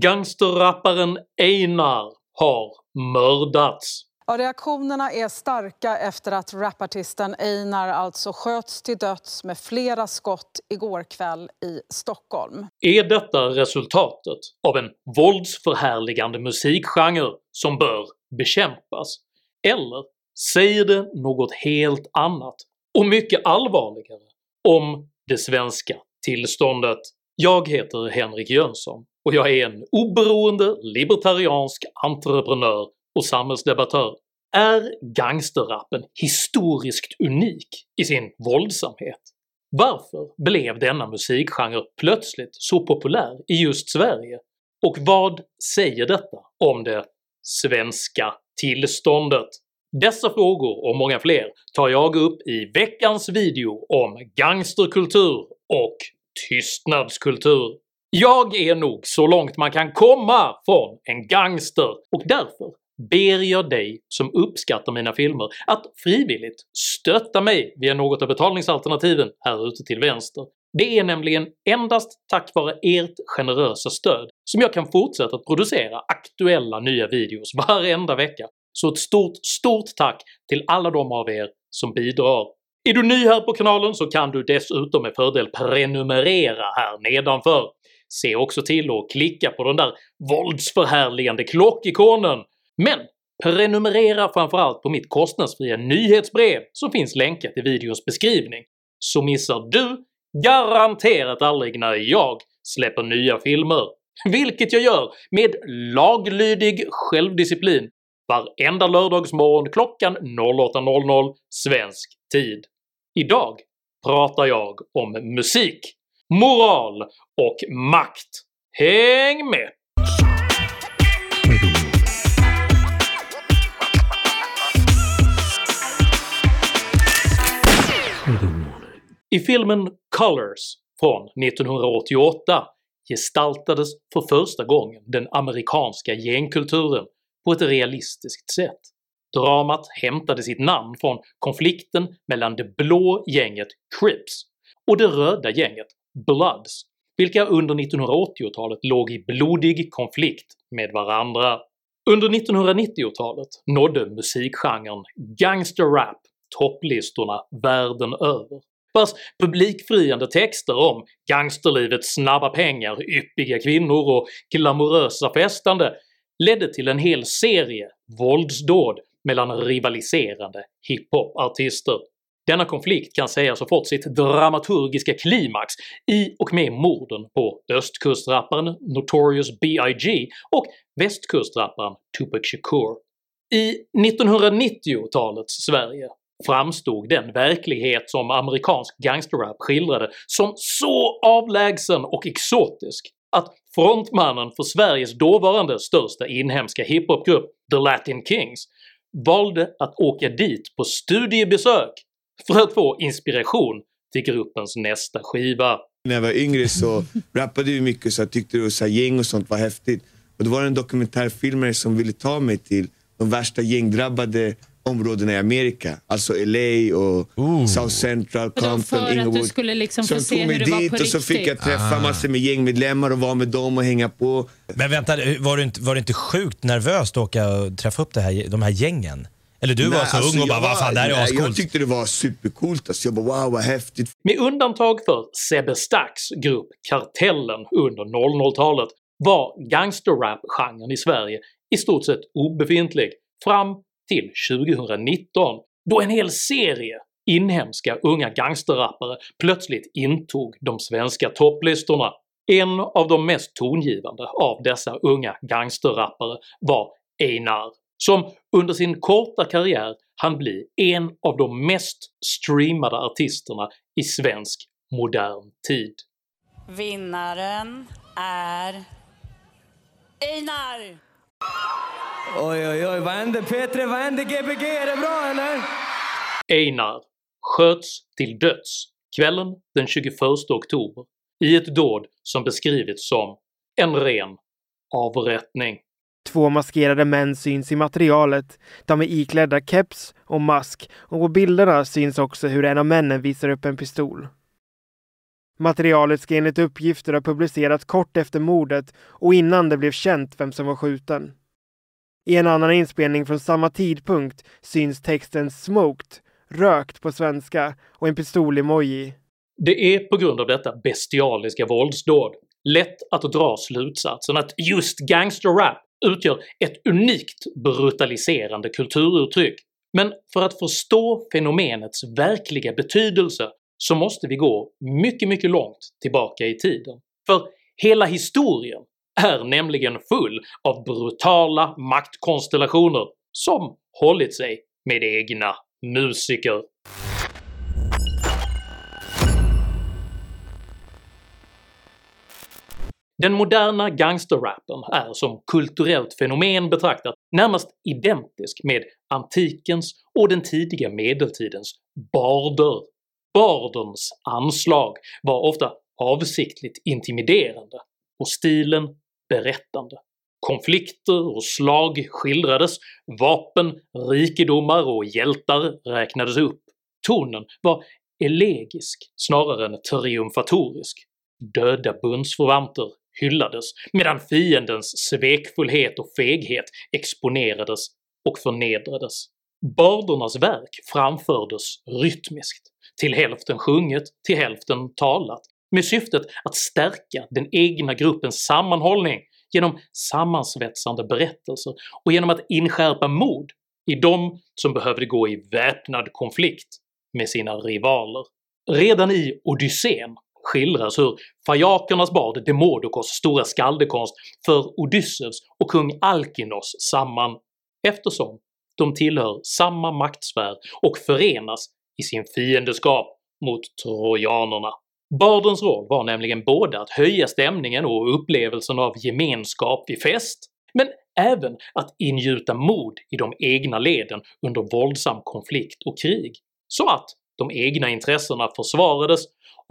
Gangsterrapparen Einar har mördats. Ja, reaktionerna är starka efter att rapartisten Einar alltså sköts till döds med flera skott igår kväll i Stockholm. Är detta resultatet av en våldsförhärligande musikgenre som bör bekämpas? Eller säger det något helt annat och mycket allvarligare om det svenska tillståndet? Jag heter Henrik Jönsson och jag är en oberoende libertariansk entreprenör och samhällsdebattör. Är gangsterrappen historiskt unik i sin våldsamhet? Varför blev denna musikgenre plötsligt så populär i just Sverige? Och vad säger detta om det svenska tillståndet? Dessa frågor och många fler tar jag upp i veckans video om gangsterkultur och tystnadskultur. Jag är nog så långt man kan komma från en gangster och därför ber jag dig som uppskattar mina filmer att frivilligt stötta mig via något av betalningsalternativen här ute till vänster. Det är nämligen endast tack vare ert generösa stöd som jag kan fortsätta att producera aktuella nya videos varenda vecka, så ett stort STORT tack till alla de av er som bidrar. Är du ny här på kanalen så kan du dessutom med fördel prenumerera här nedanför. Se också till att klicka på den där våldsförhärligande klockikonen men prenumerera framförallt på mitt kostnadsfria nyhetsbrev som finns länkat i videons beskrivning, så missar du garanterat aldrig när jag släpper nya filmer, vilket jag gör med laglydig självdisciplin varenda lördagsmorgon klockan 08.00 svensk tid. Idag pratar jag om musik, moral och makt. Häng med! I filmen “Colors” från 1988 gestaltades för första gången den amerikanska gängkulturen på ett realistiskt sätt. Dramat hämtade sitt namn från konflikten mellan det blå gänget Crips och det röda gänget Bloods, vilka under 1980-talet låg i blodig konflikt med varandra. Under 1990-talet nådde musikgenren gangsterrap topplistorna världen över, vars publikfriande texter om gangsterlivets snabba pengar, yppiga kvinnor och glamorösa festande ledde till en hel serie våldsdåd mellan rivaliserande hiphop-artister. Denna konflikt kan sägas ha fått sitt dramaturgiska klimax i och med morden på östkustrapparen Notorious B.I.G. och västkustrapparen Tupac Shakur. I 1990-talets Sverige framstod den verklighet som amerikansk gangsterrap skildrade som så avlägsen och exotisk att frontmannen för Sveriges dåvarande största inhemska hiphopgrupp The Latin Kings valde att åka dit på studiebesök för att få inspiration till gruppens nästa skiva. När jag var yngre så rappade vi mycket så jag tyckte så gäng och sånt var häftigt. Och då var det en dokumentärfilmare som ville ta mig till de värsta gängdrabbade områdena i Amerika. Alltså LA och Ooh. South Central, Compton, för att du Inglewood. skulle liksom få Så se tog mig hur det var dit och så fick jag riktigt. träffa massor med gängmedlemmar och vara med dem och hänga på. Men vänta, var du, inte, var du inte sjukt nervös att åka och träffa upp det här, de här gängen? Eller du var Nej, så alltså, ung och bara jag vad fan det här är nej, Jag ascoolt. tyckte det var supercoolt. Alltså, jag bara wow vad häftigt. Med undantag för Sebbe Stacks grupp Kartellen under 00-talet var gangsterrap-genren i Sverige i stort sett obefintlig fram till 2019 då en hel serie inhemska unga gangsterrappare plötsligt intog de svenska topplistorna. En av de mest tongivande av dessa unga gangsterrappare var Einar, som under sin korta karriär hann bli en av de mest streamade artisterna i svensk modern tid. Vinnaren är Einar! Oj, oj, oj. Vad hände P3? Vad hände Gbg? Är det bra eller? Einar sköts till döds kvällen den 21 oktober i ett dåd som beskrivits som en ren avrättning. Två maskerade män syns i materialet. De är iklädda keps och mask och på bilderna syns också hur en av männen visar upp en pistol. Materialet ska enligt uppgifter ha publicerats kort efter mordet och innan det blev känt vem som var skjuten. I en annan inspelning från samma tidpunkt syns texten “smoked” rökt på svenska och en pistol-emoji. Det är på grund av detta bestialiska våldsdåd lätt att dra slutsatsen att just gangsterrap utgör ett unikt brutaliserande kulturuttryck, men för att förstå fenomenets verkliga betydelse så måste vi gå mycket, mycket långt tillbaka i tiden. För hela historien är nämligen full av brutala maktkonstellationer som hållit sig med egna musiker. Den moderna gangsterrappen är som kulturellt fenomen betraktat närmast identisk med antikens och den tidiga medeltidens barder. Bardens anslag var ofta avsiktligt intimiderande och stilen berättande. Konflikter och slag skildrades, vapen, rikedomar och hjältar räknades upp. Tonen var elegisk snarare än triumfatorisk. Döda bundsförvanter hyllades medan fiendens svekfullhet och feghet exponerades och förnedrades. Bardernas verk framfördes rytmiskt, till hälften sjunget, till hälften talat, med syftet att stärka den egna gruppens sammanhållning genom sammansvetsande berättelser och genom att inskärpa mod i de som behövde gå i väpnad konflikt med sina rivaler. Redan i Odysseen skildras hur fajakernas bad Demodokos stora skaldekonst för Odysseus och kung Alkinos samman eftersom de tillhör samma maktsfär och förenas i sin fiendeskap mot trojanerna. Bardens roll var nämligen både att höja stämningen och upplevelsen av gemenskap vid fest, men även att ingjuta mod i de egna leden under våldsam konflikt och krig, så att de egna intressena försvarades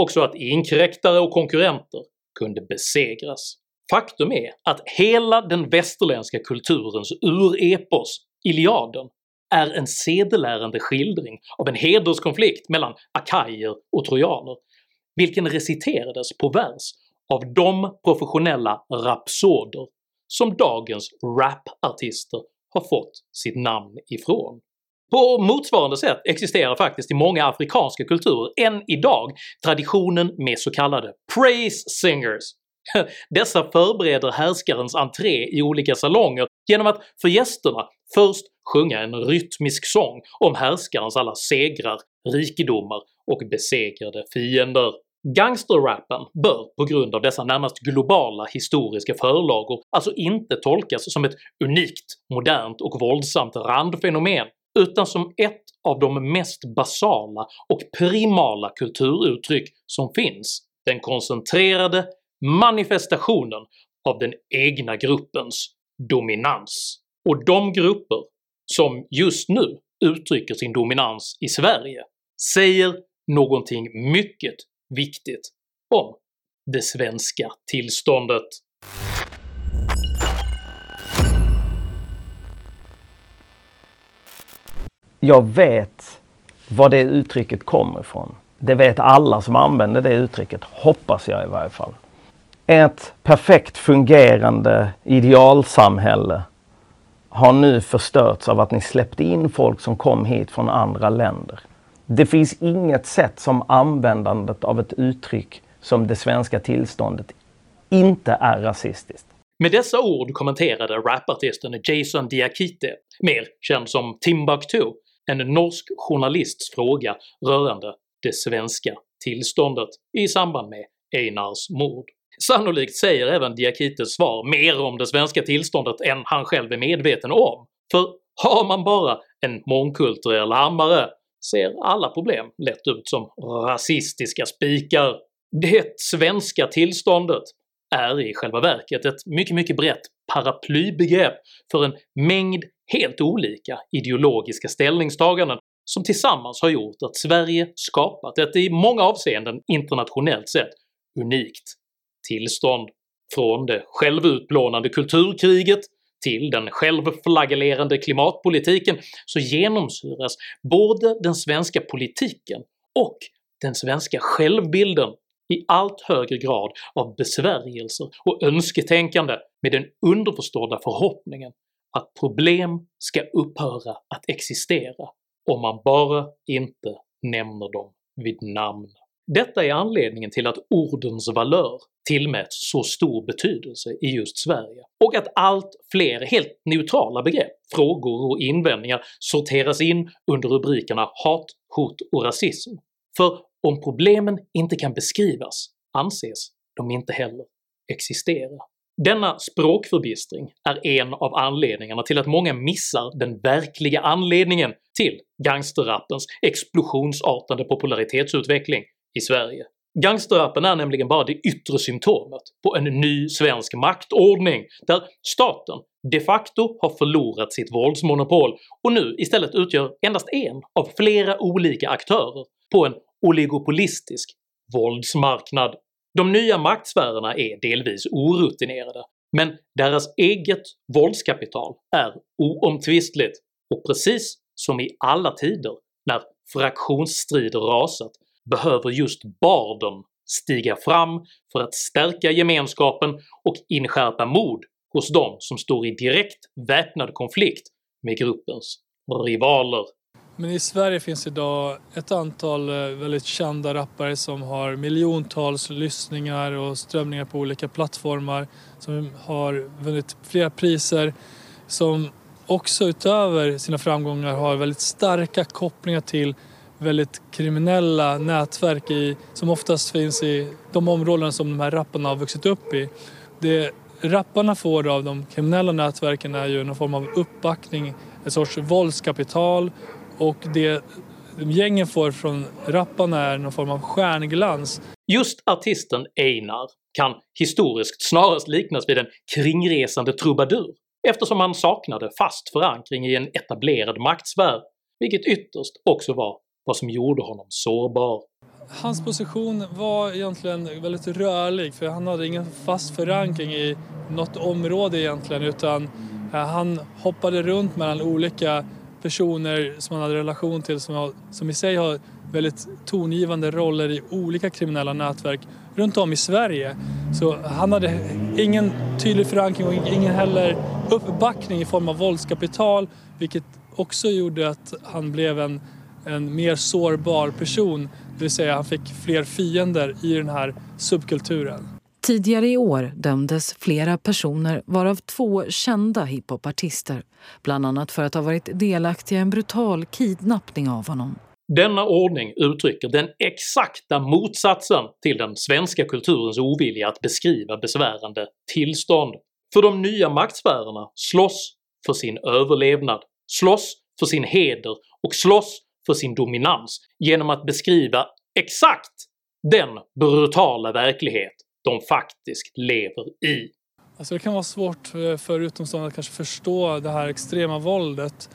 och så att inkräktare och konkurrenter kunde besegras. Faktum är att hela den västerländska kulturens urepos, Iliaden, är en sedelärande skildring av en hederskonflikt mellan akajer och trojaner, vilken reciterades på vers av de professionella rapsoder som dagens rapartister har fått sitt namn ifrån. På motsvarande sätt existerar faktiskt i många afrikanska kulturer än idag traditionen med så kallade “praise singers” Dessa förbereder härskarens entré i olika salonger genom att för gästerna först sjunga en rytmisk sång om härskarens alla segrar, rikedomar och besegrade fiender. Gangsterrappen bör på grund av dessa närmast globala historiska förlagor alltså inte tolkas som ett unikt, modernt och våldsamt randfenomen utan som ett av de mest basala och primala kulturuttryck som finns, den koncentrerade manifestationen av den egna gruppens dominans. Och de grupper som just nu uttrycker sin dominans i Sverige säger någonting mycket viktigt om det svenska tillståndet. Jag vet var det uttrycket kommer ifrån. Det vet alla som använder det uttrycket, hoppas jag i varje fall. Ett perfekt fungerande idealsamhälle har nu förstörts av att ni släppte in folk som kom hit från andra länder. Det finns inget sätt som användandet av ett uttryck som det svenska tillståndet inte är rasistiskt. Med dessa ord kommenterade rapartisten Jason Diakite, mer känd som Timbuktu, en norsk journalists fråga rörande det svenska tillståndet i samband med Einars mord. Sannolikt säger även Diakites svar mer om det svenska tillståndet än han själv är medveten om, för har man bara en mångkulturell hammare ser alla problem lätt ut som rasistiska spikar. Det svenska tillståndet är i själva verket ett mycket, mycket brett paraplybegrepp för en mängd helt olika ideologiska ställningstaganden som tillsammans har gjort att Sverige skapat ett i många avseenden internationellt sett unikt tillstånd. Från det självutplånande kulturkriget till den självflagellerande klimatpolitiken så genomsyras både den svenska politiken och den svenska självbilden i allt högre grad av besvärjelser och önsketänkande med den underförstådda förhoppningen att problem ska upphöra att existera om man bara inte nämner dem vid namn. Detta är anledningen till att ordens valör tillmäts så stor betydelse i just Sverige, och att allt fler helt neutrala begrepp, frågor och invändningar sorteras in under rubrikerna hat, hot och rasism. För om problemen inte kan beskrivas anses de inte heller existera. Denna språkförbistring är en av anledningarna till att många missar den verkliga anledningen till gangsterrappens explosionsartade popularitetsutveckling i Sverige. Gangsterrappen är nämligen bara det yttre symptomet på en ny svensk maktordning där staten de facto har förlorat sitt våldsmonopol och nu istället utgör endast en av flera olika aktörer på en oligopolistisk våldsmarknad. De nya maktsfärerna är delvis orutinerade, men deras eget våldskapital är oomtvistligt och precis som i alla tider när fraktionsstrider rasat behöver just barden stiga fram för att stärka gemenskapen och inskärpa mod hos de som står i direkt väpnad konflikt med gruppens rivaler. Men i Sverige finns idag ett antal eh, väldigt kända rappare som har miljontals lyssningar och strömningar på olika plattformar, som har vunnit flera priser, som också utöver sina framgångar har väldigt starka kopplingar till väldigt kriminella nätverk i, som oftast finns i de områden som de här rapparna har vuxit upp i. Det rapparna får av de kriminella nätverken är ju någon form av uppbackning, en sorts våldskapital och det gängen får från rapparna är någon form av stjärnglans. Just artisten Einar kan historiskt snarast liknas vid en kringresande trubadur eftersom han saknade fast förankring i en etablerad maktsfär, vilket ytterst också var vad som gjorde honom sårbar. Hans position var egentligen väldigt rörlig för han hade ingen fast förankring i något område egentligen utan eh, han hoppade runt mellan olika personer som han hade relation till som, som i sig har väldigt tongivande roller i olika kriminella nätverk runt om i Sverige. Så han hade ingen tydlig förankring och ingen heller uppbackning i form av våldskapital vilket också gjorde att han blev en en mer sårbar person. Det vill säga han fick fler fiender i den här subkulturen. Tidigare i år dömdes flera personer varav två kända hiphopartister. Bland annat för att ha varit delaktiga i en brutal kidnappning av honom. Denna ordning uttrycker den exakta motsatsen till den svenska kulturens ovilja att beskriva besvärande tillstånd. För de nya maktsfärerna slåss för sin överlevnad, slåss för sin heder och slåss för sin dominans genom att beskriva exakt den brutala verklighet de faktiskt lever i. Alltså det kan vara svårt eh, för utomstående att kanske förstå det här extrema våldet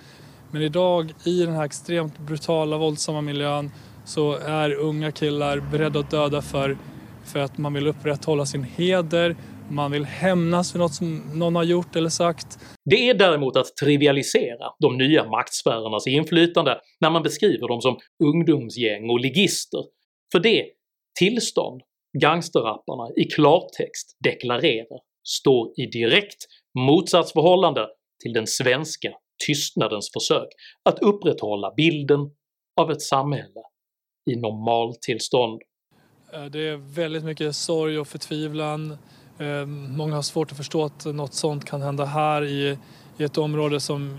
men idag i den här extremt brutala våldsamma miljön så är unga killar beredda att döda för, för att man vill upprätthålla sin heder, man vill hämnas för något som någon har gjort eller sagt. Det är däremot att trivialisera de nya maktsfärernas inflytande när man beskriver dem som ungdomsgäng och ligister, för det tillstånd gangsterrapparna i klartext deklarerar står i direkt motsatsförhållande till den svenska tystnadens försök att upprätthålla bilden av ett samhälle i normaltillstånd. Eh, det är väldigt mycket sorg och förtvivlan Ehm, många har svårt att förstå att något sånt kan hända här i, i ett område som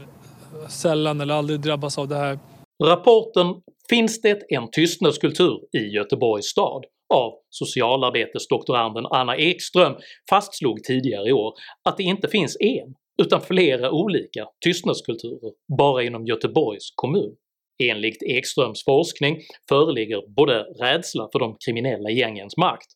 sällan eller aldrig drabbas av det här. Rapporten “Finns det en tystnadskultur i Göteborgs stad?” av socialarbetesdoktoranden Anna Ekström fastslog tidigare i år att det inte finns en utan flera olika tystnadskulturer bara inom Göteborgs kommun. Enligt Ekströms forskning föreligger både rädsla för de kriminella gängens makt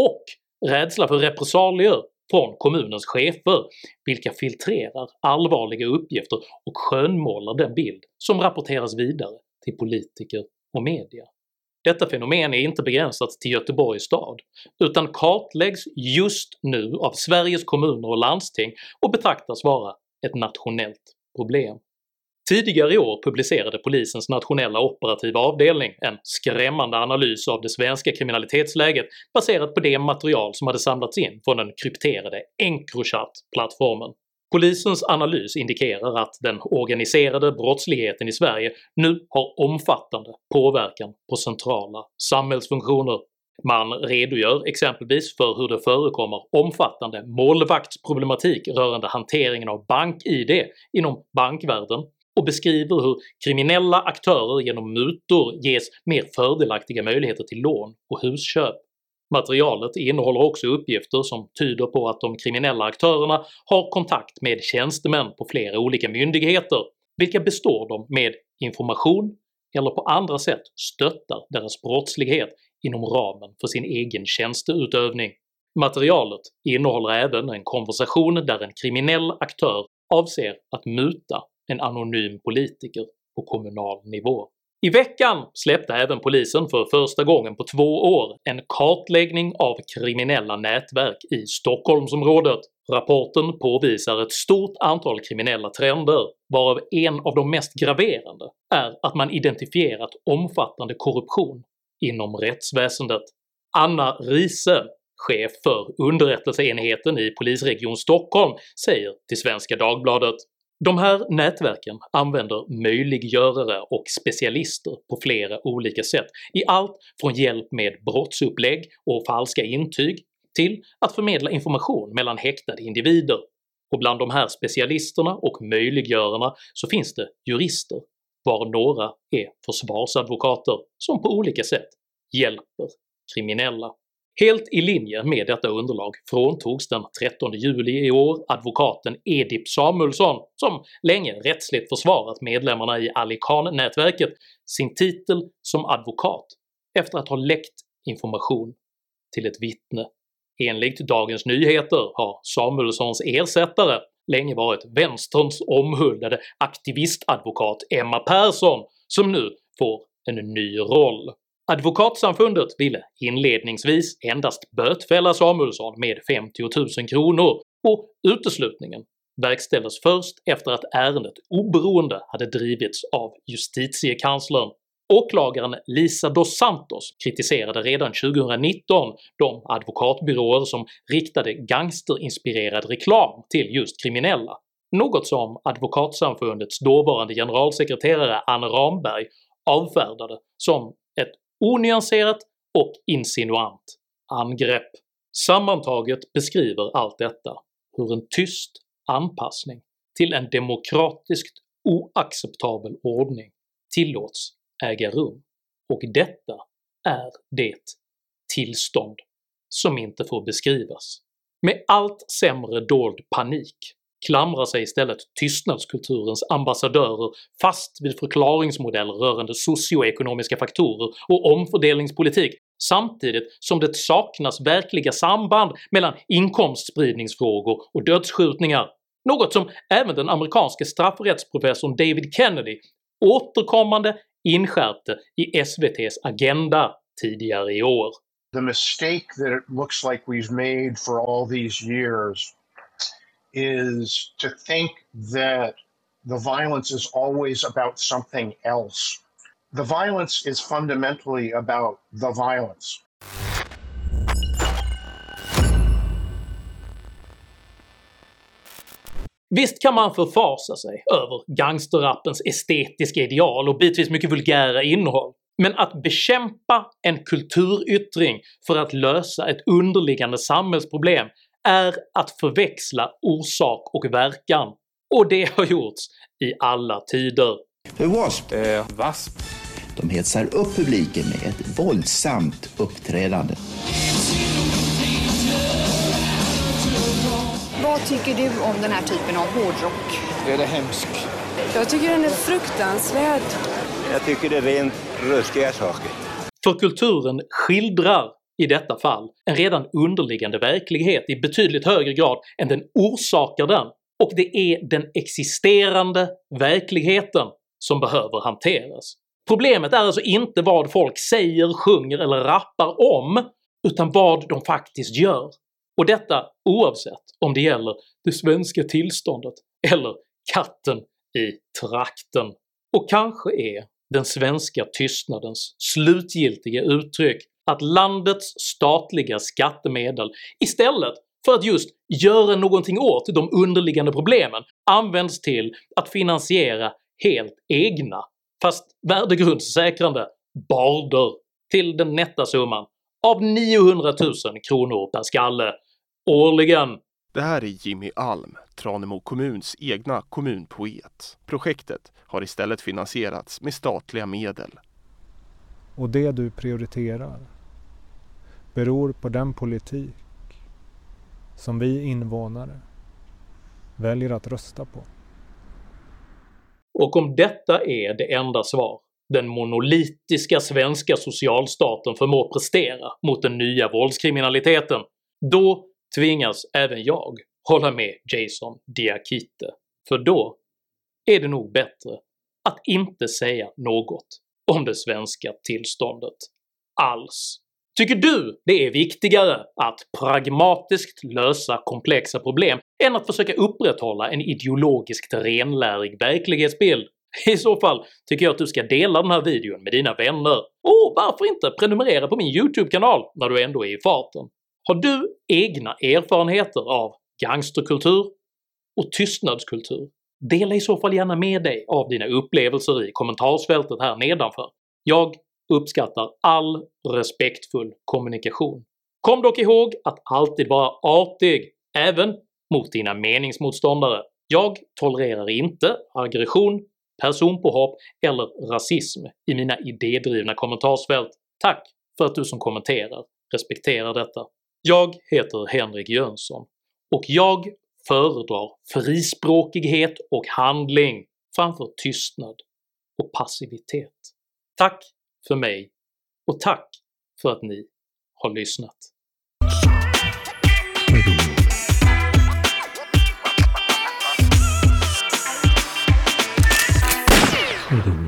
och rädsla för repressalier från kommunens chefer, vilka filtrerar allvarliga uppgifter och skönmålar den bild som rapporteras vidare till politiker och media. Detta fenomen är inte begränsat till Göteborgs stad, utan kartläggs just nu av Sveriges kommuner och landsting och betraktas vara ett nationellt problem. Tidigare i år publicerade polisens nationella operativa avdelning en skrämmande analys av det svenska kriminalitetsläget baserat på det material som hade samlats in från den krypterade Encrochat-plattformen. Polisens analys indikerar att den organiserade brottsligheten i Sverige nu har omfattande påverkan på centrala samhällsfunktioner. Man redogör exempelvis för hur det förekommer omfattande målvaktsproblematik rörande hanteringen av bank-id inom bankvärlden och beskriver hur kriminella aktörer genom mutor ges mer fördelaktiga möjligheter till lån och husköp. Materialet innehåller också uppgifter som tyder på att de kriminella aktörerna har kontakt med tjänstemän på flera olika myndigheter, vilka består dem med information eller på andra sätt stöttar deras brottslighet inom ramen för sin egen tjänsteutövning. Materialet innehåller även en konversation där en kriminell aktör avser att muta en anonym politiker på kommunal nivå. I veckan släppte även polisen för första gången på två år en kartläggning av kriminella nätverk i Stockholmsområdet. Rapporten påvisar ett stort antal kriminella trender, varav en av de mest graverande är att man identifierat omfattande korruption inom rättsväsendet. Anna Riese, chef för underrättelseenheten i polisregion Stockholm, säger till Svenska Dagbladet de här nätverken använder möjliggörare och specialister på flera olika sätt, i allt från hjälp med brottsupplägg och falska intyg till att förmedla information mellan häktade individer, och bland de här specialisterna och möjliggörarna så finns det jurister, var några är försvarsadvokater som på olika sätt hjälper kriminella. Helt i linje med detta underlag fråntogs den 13 juli i år advokaten Edip Samuelsson, som länge rättsligt försvarat medlemmarna i Ali Khan-nätverket, sin titel som advokat efter att ha läckt information till ett vittne. Enligt Dagens Nyheter har Samuelssons ersättare länge varit vänsterns omhuldade aktivistadvokat Emma Persson, som nu får en ny roll. Advokatsamfundet ville inledningsvis endast bötfälla Samuelsson med 50 000 kronor och uteslutningen verkställdes först efter att ärendet oberoende hade drivits av justitiekanslern. Åklagaren Lisa dos Santos kritiserade redan 2019 de advokatbyråer som riktade gangsterinspirerad reklam till just kriminella, något som Advokatsamfundets dåvarande generalsekreterare Anne Ramberg avfärdade som onyanserat och insinuant angrepp. Sammantaget beskriver allt detta hur en tyst anpassning till en demokratiskt oacceptabel ordning tillåts äga rum, och detta är det tillstånd som inte får beskrivas. Med allt sämre dold panik klamrar sig istället tystnadskulturens ambassadörer fast vid förklaringsmodeller rörande socioekonomiska faktorer och omfördelningspolitik samtidigt som det saknas verkliga samband mellan inkomstspridningsfrågor och dödsskjutningar, något som även den amerikanske straffrättsprofessorn David Kennedy återkommande inskärpte i SVT's Agenda tidigare i år. The mistake that it looks like we've made for all these years is to think that the violence is always about something else. The violence is fundamentally about the violence. Visst kan man förfasa sig över gangsterrappens estetiska ideal och bitvis mycket vulgära innehåll, men att bekämpa en kulturyttring för att lösa ett underliggande samhällsproblem är att förväxla orsak och verkan, och det har gjorts i alla tider. För W.A.S.P. Eh, wasp. De hetsar upp publiken med ett våldsamt uppträdande. Vad tycker du om den här typen av hårdrock? Är det hemsk? Jag tycker den är fruktansvärd. Jag tycker det är rent ruskiga saker. För kulturen skildrar i detta fall en redan underliggande verklighet i betydligt högre grad än den orsakar den, och det är den existerande verkligheten som behöver hanteras. Problemet är alltså inte vad folk säger, sjunger eller rappar om, utan vad de faktiskt gör. Och detta oavsett om det gäller det svenska tillståndet eller katten i trakten. Och kanske är den svenska tystnadens slutgiltiga uttryck att landets statliga skattemedel istället för att just göra någonting åt de underliggande problemen används till att finansiera helt egna, fast värdegrundssäkrande, barder till den nätta summan av 900 000 kronor per skalle årligen. Det här är Jimmy Alm, Tranemo kommuns egna kommunpoet. Projektet har istället finansierats med statliga medel. Och det du prioriterar beror på den politik som vi invånare väljer att rösta på. Och om detta är det enda svar den monolitiska svenska socialstaten förmår prestera mot den nya våldskriminaliteten, då tvingas även jag hålla med Jason Diakite, för då är det nog bättre att inte säga något om det svenska tillståndet alls. Tycker du det är viktigare att pragmatiskt lösa komplexa problem än att försöka upprätthålla en ideologiskt renlärig verklighetsbild? I så fall tycker jag att du ska dela den här videon med dina vänner, och varför inte prenumerera på min YouTube-kanal när du ändå är i farten? Har du egna erfarenheter av gangsterkultur och tystnadskultur? Dela i så fall gärna med dig av dina upplevelser i kommentarsfältet här nedanför. Jag uppskattar all respektfull kommunikation. Kom dock ihåg att alltid vara artig, även mot dina meningsmotståndare. Jag tolererar inte aggression, personpåhopp eller rasism i mina idédrivna kommentarsfält. Tack för att du som kommenterar respekterar detta. Jag heter Henrik Jönsson, och jag föredrar frispråkighet och handling framför tystnad och passivitet. Tack för mig, och tack för att ni har lyssnat. Mm.